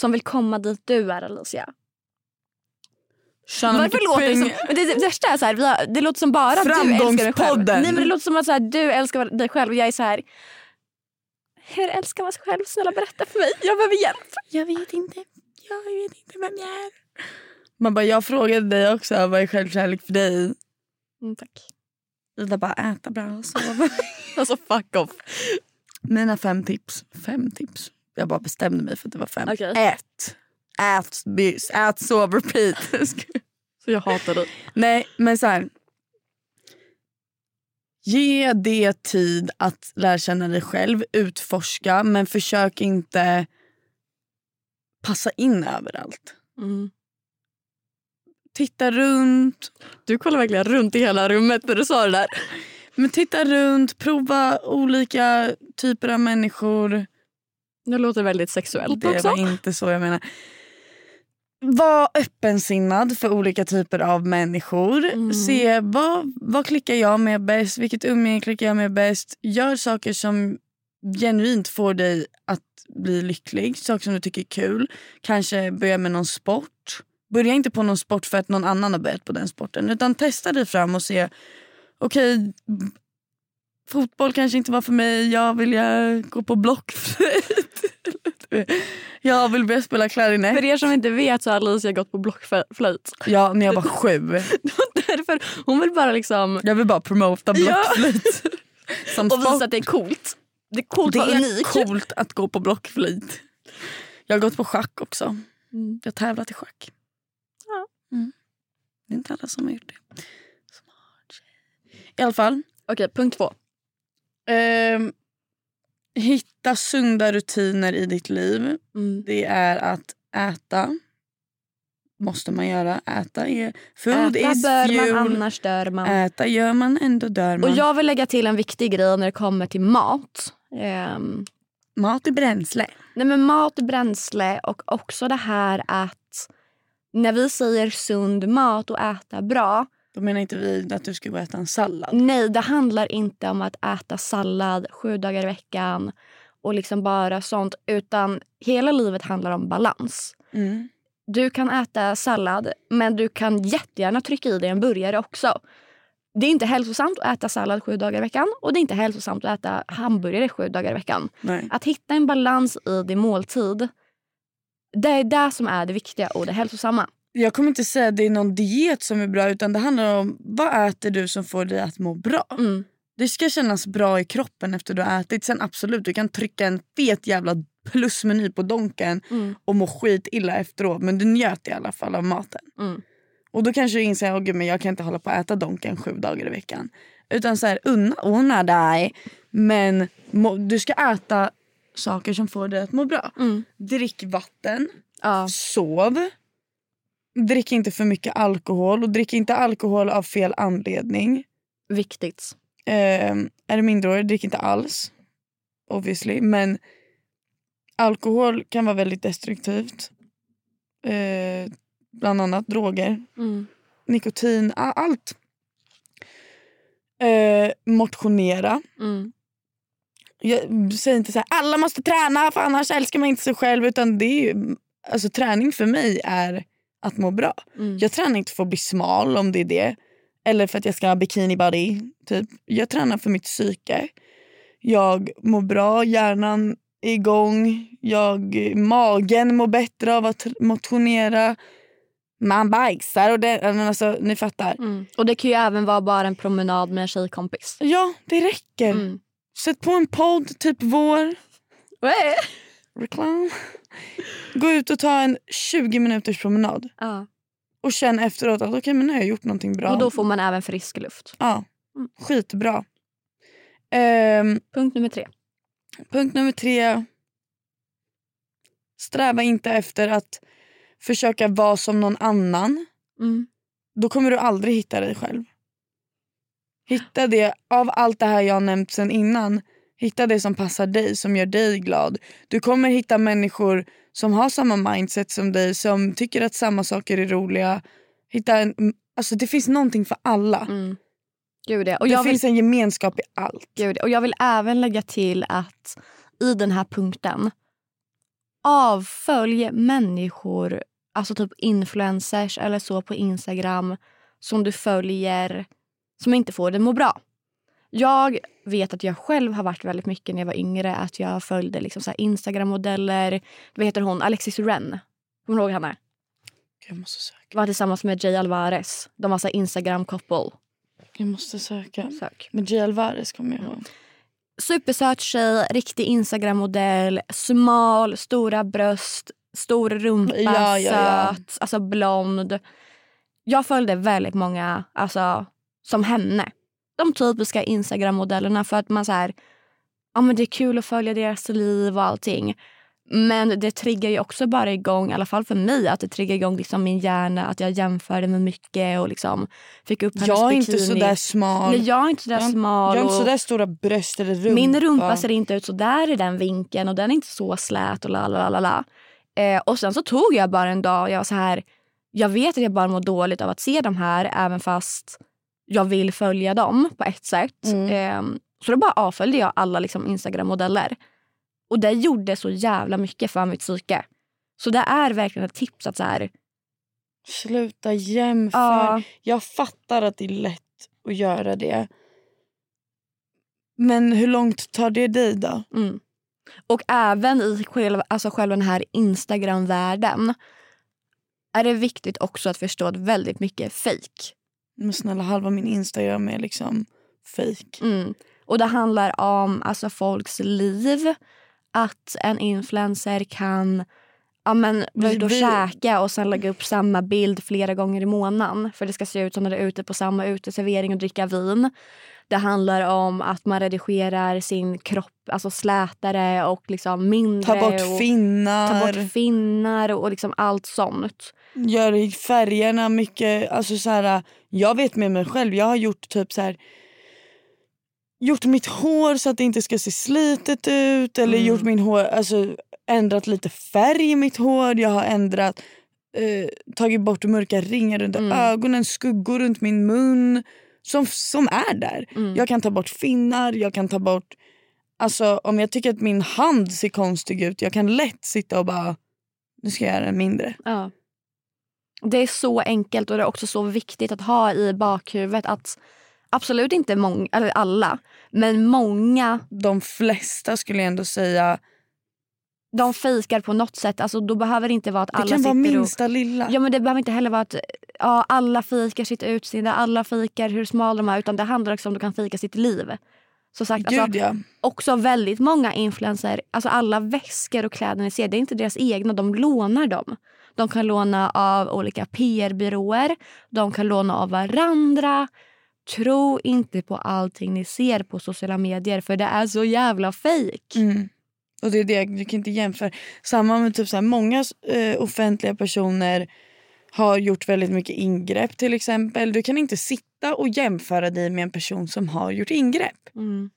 som vill komma dit du är Alicia? Tjäna Varför låter det som... Men det, det värsta är så här, har, det låter som bara du älskar dig själv. Nej men det låter som att så här, du älskar dig själv och jag är så här. Hur älskar man sig själv? Snälla berätta för mig. Jag behöver hjälp. Jag vet inte. Jag vet inte vem jag är. Man bara, jag frågade dig också vad är självkärlek för dig? Mm, tack. Ida bara, äta bra och sova. [laughs] Alltså fuck off. Mina fem tips. Fem tips. Jag bara bestämde mig för att det var fem. Okej. Ät. Ät, bys, ät, sov, repeat. [laughs] Så jag hatar dig. Nej, men så här. Ge det tid att lära känna dig själv, utforska men försök inte passa in överallt. Mm. Titta runt. Du kollar verkligen runt i hela rummet när du sa det där. Men titta runt, prova olika typer av människor. Det låter väldigt sexuellt Det också. var inte så jag menar. Var öppensinnad för olika typer av människor. Mm. Se vad, vad klickar jag med bäst, vilket umgänge klickar jag med bäst. Gör saker som genuint får dig att bli lycklig. Saker som du tycker är kul. Kanske börja med någon sport. Börja inte på någon sport för att någon annan har börjat på den sporten. Utan testa dig fram och se. Okej, fotboll kanske inte var för mig. Jag vill gå på blockflöjt. [laughs] jag vill börja spela klarinett. För er som inte vet så har Alicia gått på blockflöjt. Ja, när jag var [laughs] sju. Därför hon vill bara liksom... Jag vill bara promota blockflöjt. [laughs] Som och visa att det är coolt. Det är coolt Det är coolt att gå på blockflöjt. Jag har gått på schack också. Mm. Jag har tävlat i schack. Ja. Mm. Det är inte alla som har gjort det. Smart. I alla fall. Okej, punkt två. Ehm, hitta sunda rutiner i ditt liv. Mm. Det är att äta. Måste man göra. Äta är food Äta is bör fuel. man, annars dör man. Äta gör man, ändå dör man. Och jag vill lägga till en viktig grej när det kommer till mat. Ehm, Mat är bränsle. nej men mat är bränsle och också det här att när vi säger sund mat och äta bra. Då menar inte vi att du ska gå och äta en sallad. Nej, det handlar inte om att äta sallad sju dagar i veckan och liksom bara sånt. Utan hela livet handlar om balans. Mm. Du kan äta sallad men du kan jättegärna trycka i dig en burgare också. Det är inte hälsosamt att äta sallad sju dagar i veckan och det är inte hälsosamt att äta hamburgare sju dagar i veckan. Nej. Att hitta en balans i din måltid, det är det som är det viktiga och det hälsosamma. Jag kommer inte säga att det är någon diet som är bra utan det handlar om vad äter du som får dig att må bra. Mm. Det ska kännas bra i kroppen efter du har ätit. Sen absolut, du kan trycka en fet jävla plusmeny på Donken Mm. och må skit illa efteråt men du njöt i alla fall av maten. Mm. Och då kanske du inser att men jag kan inte hålla på att äta Donken sju dagar i veckan. Utan så här, unna, unna dig. Men må, du ska äta saker som får dig att må bra. Mm. Drick vatten. Ja. Sov. Drick inte för mycket alkohol och drick inte alkohol av fel anledning. Viktigt. Eh, är du minderårig, drick inte alls. Obviously. Men alkohol kan vara väldigt destruktivt. Eh, bland annat droger, Mm. nikotin, allt. Eh, motionera. Mm. Jag säger inte så här, alla måste träna för annars älskar man inte sig själv. Utan det är ju, alltså, träning för mig är att må bra. Mm. Jag tränar inte för att bli smal om det är det. Eller för att jag ska ha bikini body. Typ. Jag tränar för mitt psyke. Jag mår bra, hjärnan är igång. Jag, magen mår bättre av att motionera. Man bajsar och det, alltså, ni fattar. Mm. Och det kan ju även vara bara en promenad med en tjejkompis. Ja, det räcker. Mm. Sätt på en podd, typ vår. Reklam. Gå ut och ta en 20 minuters promenad. Ja. Och känn efteråt att okej, men nu har jag gjort någonting bra. Och då får man även frisk luft. Ja, Mm. skitbra. Ehm, Punkt nummer tre. punkt nummer tre. Sträva inte efter att försöka vara som någon annan. Mm. Då kommer du aldrig hitta dig själv. Hitta det, av allt det här jag har nämnt sen innan, hitta det som passar dig, som gör dig glad. Du kommer hitta människor som har samma mindset som dig, som tycker att samma saker är roliga. Hitta en, alltså det finns någonting för alla. Mm. Gud, ja. och det jag vill finns en gemenskap i allt. Gud, och jag vill även lägga till att i den här punkten avfölj människor, alltså typ influencers eller så på Instagram som du följer som inte får dig att må bra. Jag vet att jag själv har varit väldigt mycket när jag var yngre att jag följde liksom så Instagram-modeller. Vad heter hon? Alexis Ren. Kommer du ihåg henne? Jag måste söka. Var tillsammans med Jay Alvarez. De var så Instagram-couple. Jag måste söka. Sök. Men J. Alvarez kommer jag ihåg. Supersöt tjej, riktig Instagram-modell, smal, stora bröst, stor rumpa, Ja, ja, ja. söt, alltså blond. Jag följde väldigt många alltså, som henne. De typiska Instagram-modellerna för att man så här, ja men det är kul att följa deras liv och allting. Men det triggar ju också bara igång, i alla fall för mig, att det triggar igång liksom min hjärna. Att jag jämförde med mycket och liksom fick upp hennes Jag är inte sådär smal. Nej, jag är inte sådär jag, smal. Jag har inte sådär stora bröst eller rumpa. Min rumpa ser inte ut så där i den vinkeln och den är inte så slät och la la la la. Eh, och sen så tog jag bara en dag och jag var så här. Jag vet att jag bara mår dåligt av att se de här även fast jag vill följa dem på ett sätt. Mm. Eh, så då bara avföljde jag alla liksom Instagram-modeller. Och det gjorde så jävla mycket för mitt psyke. Så det är verkligen ett tips att så här, Sluta jämför. Ja. Jag fattar att det är lätt att göra det. Men hur långt tar det dig då? Mm. Och även i själva, alltså själva den här Instagram-världen är det viktigt också att förstå att väldigt mycket är fake. Men snälla halva min Instagram är liksom fake. Mm. Och det handlar om alltså, folks liv. Att en influencer kan ja, men, vara ute och käka och sen lägga upp samma bild flera gånger i månaden. För det ska se ut som när det är ute på samma uteservering och dricka vin. Det handlar om att man redigerar sin kropp alltså slätare och liksom mindre. Ta bort och finnar. Ta bort finnar och liksom allt sånt. Gör färgerna mycket. Alltså så här, jag vet med mig själv. Jag har gjort typ så här gjort mitt hår så att det inte ska se slitet ut. Eller Mm. gjort min hår, alltså ändrat lite färg i mitt hår. Jag har ändrat, eh, tagit bort mörka ringar under Mm. ögonen, skuggor runt min mun. Som, som är där. Mm. Jag kan ta bort finnar, jag kan ta bort... Alltså om jag tycker att min hand ser konstig ut, jag kan lätt sitta och bara, nu ska jag göra den mindre. Ja. Det är så enkelt och det är också så viktigt att ha i bakhuvudet att absolut inte många, eller alla, men många De flesta skulle jag ändå säga, de fejkar på något sätt. Alltså, då behöver det inte vara att det alla kan vara sitter minsta och... lilla. Ja, men det behöver inte heller vara att ja, alla fikar sitt utseende, alla fikar hur smal de är. Utan det handlar också om att du kan fika sitt liv. Så sagt, alltså, Gud ja. också väldigt många influencers, alltså alla väskor och kläder ni ser, det är inte deras egna, de lånar dem. De kan låna av olika PR-byråer, de kan låna av varandra. Tro inte på allting ni ser på sociala medier för det är så jävla fejk. Mm. Och det är det, du kan inte jämföra. Samma med typ så här, många eh, offentliga personer har gjort väldigt mycket ingrepp till exempel. Du kan inte sitta och jämföra dig med en person som har gjort ingrepp. Mm.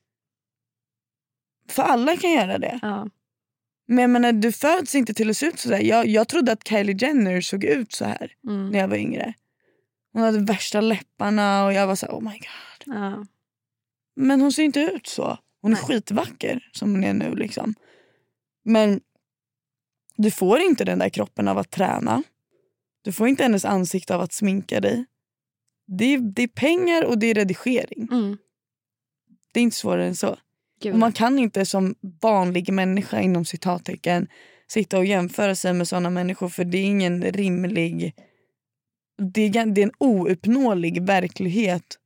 För alla kan göra det. Ja. Men jag menar, du föds inte till att se ut sådär. Jag, jag trodde att Kylie Jenner såg ut så här Mm. när jag var yngre. Hon hade värsta läpparna och jag var så här, oh my god. Ja. Men hon ser inte ut så. Hon är Nej. skitvacker som hon är nu. liksom. Men du får inte den där kroppen av att träna. Du får inte hennes ansikte av att sminka dig. Det är, det är pengar och det är redigering. Mm. Det är inte svårare än så. Gud. Man kan inte som vanlig människa inom citattecken sitta och jämföra sig med såna människor för det är ingen rimlig... Det är, det är en ouppnåelig verklighet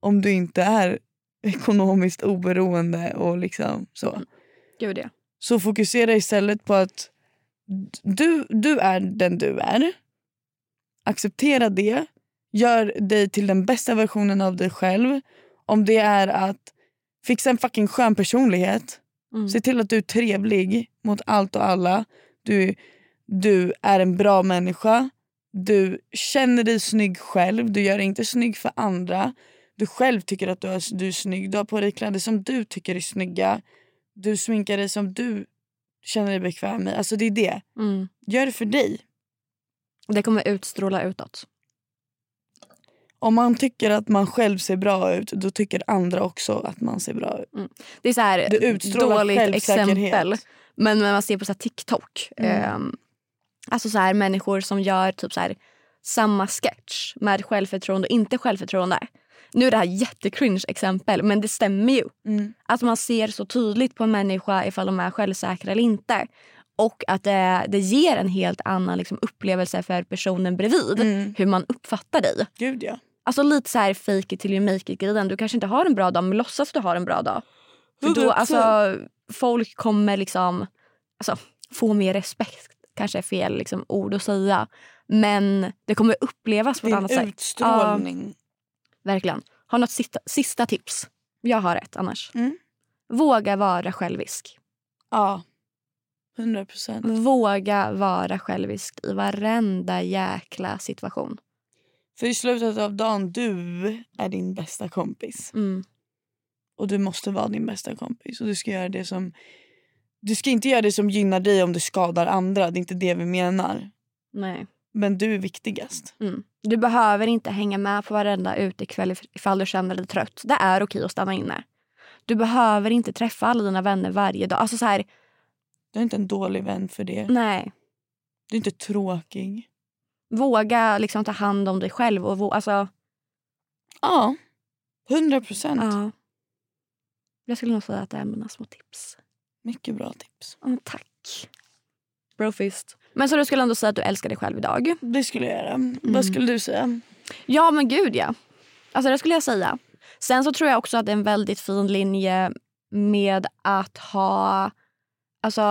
om du inte är ekonomiskt oberoende och liksom så. Gud ja. Så fokusera istället på att du, du är den du är. Acceptera det. Gör dig till den bästa versionen av dig själv. Om det är att fixa en fucking skön personlighet. Mm. Se till att du är trevlig mot allt och alla. Du, du är en bra människa. Du känner dig snygg själv. Du gör dig inte snygg för andra. Du själv tycker att du är, du är snygg. Du har på dig kläder som du tycker är snygga. Du sminkar dig som du känner dig bekväm i. Alltså det är det. Mm. Gör det för dig. Det kommer utstråla utåt. Om man tycker att man själv ser bra ut, då tycker andra också att man ser bra ut. Det är så här Det dåligt exempel. Men när man ser på så TikTok. Mm. ehm, alltså så här människor som gör typ så här samma sketch med självförtroende och inte självförtroende. Nu är det här jättecringe exempel men det stämmer ju. Mm. Att man ser så tydligt på en människa ifall de är självsäkra eller inte. Och att det, det ger en helt annan liksom, upplevelse för personen bredvid. Mm. Hur man uppfattar dig. Gud ja. Alltså lite så här fake it till you make it grejen. Du kanske inte har en bra dag men låtsas att du har en bra dag. För då, 100%. alltså, folk kommer liksom alltså, få mer respekt. Kanske är fel liksom, ord att säga. Men det kommer upplevas på ett annat sätt. utstrålning. Verkligen. Har något sista, sista tips? Jag har ett annars. Mm. Våga vara självisk. Ja. 100 procent. Våga vara självisk i varenda jäkla situation. För i slutet av dagen, du är din bästa kompis. Mm. Och du måste vara din bästa kompis. Och du ska göra det som... Du ska inte göra det som gynnar dig om du skadar andra. Det är inte det vi menar. Nej. Men du är viktigast. Mm. Du behöver inte hänga med på varenda utekväll if- ifall du känner dig trött. Det är okej att stanna inne. Du behöver inte träffa alla dina vänner varje dag. Alltså så här, Du är inte en dålig vän för det. nej. Du är inte tråkig. Våga liksom ta hand om dig själv. Och alltså, Ja, 100 procent. ja. Jag skulle nog säga att det är mina små tips. Mycket bra tips. Ja, tack. Brofist. Men så du skulle ändå säga att du älskar dig själv idag? Det skulle jag göra. Vad skulle du säga? Ja men gud ja. Alltså det skulle jag säga. Sen så tror jag också att det är en väldigt fin linje med att ha alltså,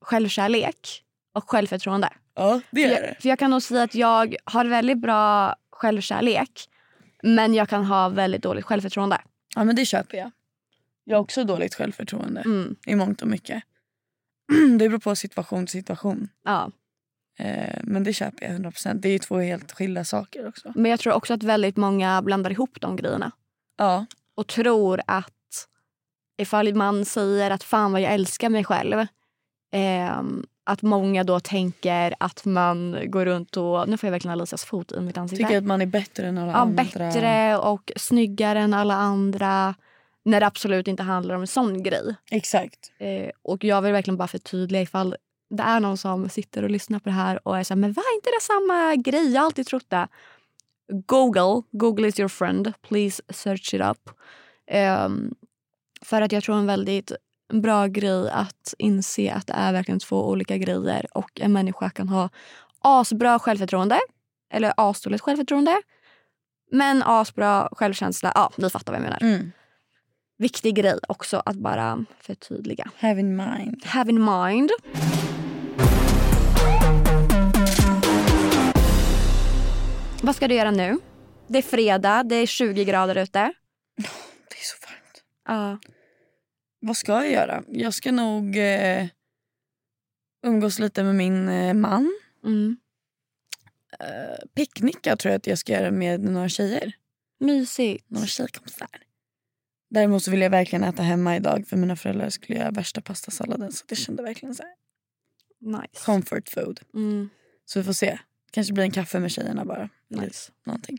självkärlek och självförtroende. Ja, det är det. för jag kan nog säga att jag har väldigt bra självkärlek men jag kan ha väldigt dåligt självförtroende. Ja, men det köper jag. Jag har också dåligt självförtroende Mm. i mångt och mycket. [clears throat] Det beror på situation till situation. Ja. Eh, men det köper jag 100%. Det är ju två helt skilda saker också. Men jag tror också att väldigt många blandar ihop de grejerna. Ja, och tror att ifall man säger att fan vad jag älskar mig själv ehm, att många då tänker att man går runt och... Nu får jag verkligen Alicias fot i mitt ansikte. tycker att man är bättre än alla ja, andra. bättre och snyggare än alla andra. När det absolut inte handlar om en sån grej. Exakt. Eh, och jag vill verkligen bara förtydliga ifall det är någon som sitter och lyssnar på det här och är så här, men var inte det samma grej? Jag har alltid trott det. Google, Google is your friend. Please search it up. Ehm, för att jag tror en väldigt bra grej att inse att det är verkligen två olika grejer och en människa kan ha asbra självförtroende eller asdåligt självförtroende men asbra självkänsla. Ja, ni fattar vad jag menar. Mm. Viktig grej också att bara förtydliga. Have in mind. Have in mind. Vad ska du göra nu? Det är fredag, det är 20 grader ute. Det är så varmt. Ja. Vad ska jag göra? Jag ska nog eh, umgås lite med min eh, man. Mm. Eh, picknicka tror jag att jag ska göra med några tjejer. Mysigt. Några tjejkompisar. Däremot så vill jag verkligen äta hemma idag för mina föräldrar skulle göra värsta pastasalladen. Så det kände verkligen så här. Nice. Comfort food. Mm. Så vi får se. Kanske blir en kaffe med tjejerna bara. Nice. Någonting.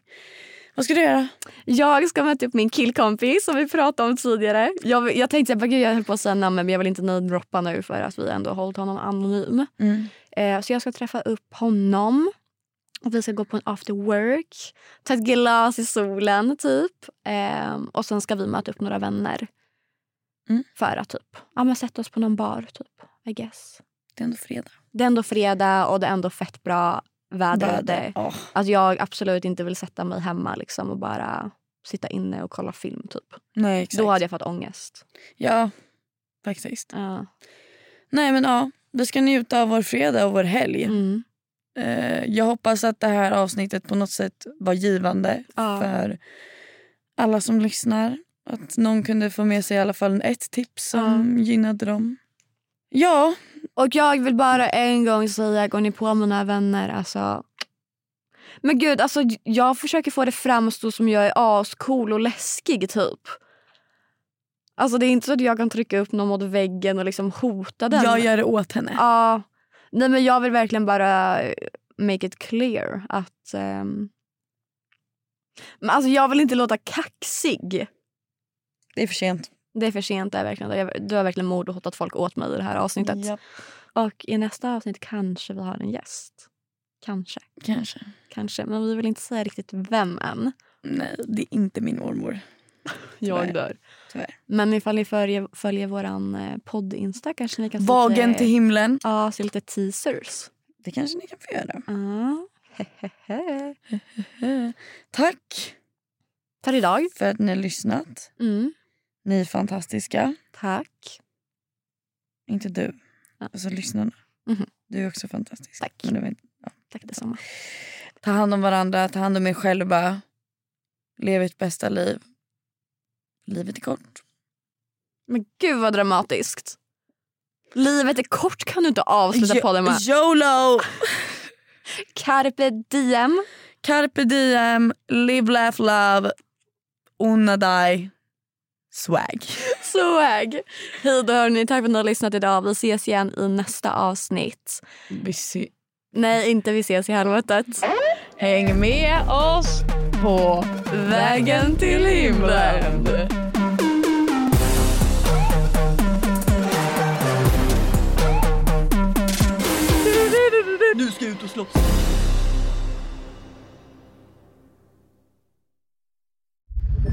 Vad ska du göra? Jag ska möta upp min killkompis som vi pratade om tidigare. Jag, jag tänkte att jag höll på att säga namn men jag vill inte namedroppa nu för att vi ändå har hållit honom anonym. Mm. Eh, så jag ska träffa upp honom. Vi ska gå på en after work, ta ett glas i solen typ. Eh, och sen ska vi möta upp några vänner. Mm. För att typ, ja, men sätta oss på någon bar typ. I guess. Det är ändå fredag. Det är ändå fredag och det är ändå fett bra väder. Väder. Åh, Att jag absolut inte vill sätta mig hemma liksom och bara sitta inne och kolla film typ. nej exakt. Då hade jag fått ångest. Ja, faktiskt. Ja. Nej men ja, vi ska njuta av vår fredag och vår helg. Mm. Eh, jag hoppas att det här avsnittet på något sätt var givande Ja. för alla som lyssnar. Att någon kunde få med sig i alla fall ett tips som gynnade dem. Ja, Och jag vill bara en gång säga, går ni på mina vänner, alltså... Men gud, alltså jag försöker få det framstå som jag är ascool och läskig typ. Alltså det är inte så att jag kan trycka upp någon mot väggen och liksom hota den. jag gör det åt henne. Ja. Nej men jag vill verkligen bara make it clear att... ehm, Men alltså jag vill inte låta kaxig. Det är för sent. Det är för sent. Det är verkligen, du har verkligen mod och hotat folk åt mig i det här avsnittet. Ja, Och i nästa avsnitt kanske vi har en gäst. Kanske. kanske. Kanske. Men vi vill inte säga riktigt vem än. Nej, det är inte min mormor. [laughs] Tyvärr. Jag dör. Tyvärr. Men ifall ni följer, följer våran eh, podd-insta kanske ni kan se Vagen lite, till himlen. Ja, se lite teasers. Det kanske ni kan få göra. Ja. Hehehe. [laughs] Tack För idag. för att ni har lyssnat. Mm. Ni är fantastiska. Tack. Inte du. Ja. Alltså lyssnarna. Mhm. Du är också fantastisk. Tack. Men det var inte... Tack detsamma. Ta hand om varandra, ta hand om er själva. Lev ert bästa liv. Livet är kort. Men gud vad dramatiskt. Livet är kort kan du inte avsluta podden med. YOLO! [laughs] Carpe diem. Carpe diem, live, laugh, love, unna dig, swag. [laughs] Swag. Hej då hörni, tack för att ni har lyssnat idag. Vi ses igen i nästa avsnitt. Vi se- Nej, inte vi ses i helvetet. Häng med oss på vägen till himlen. Nu ska jag ut och slåss.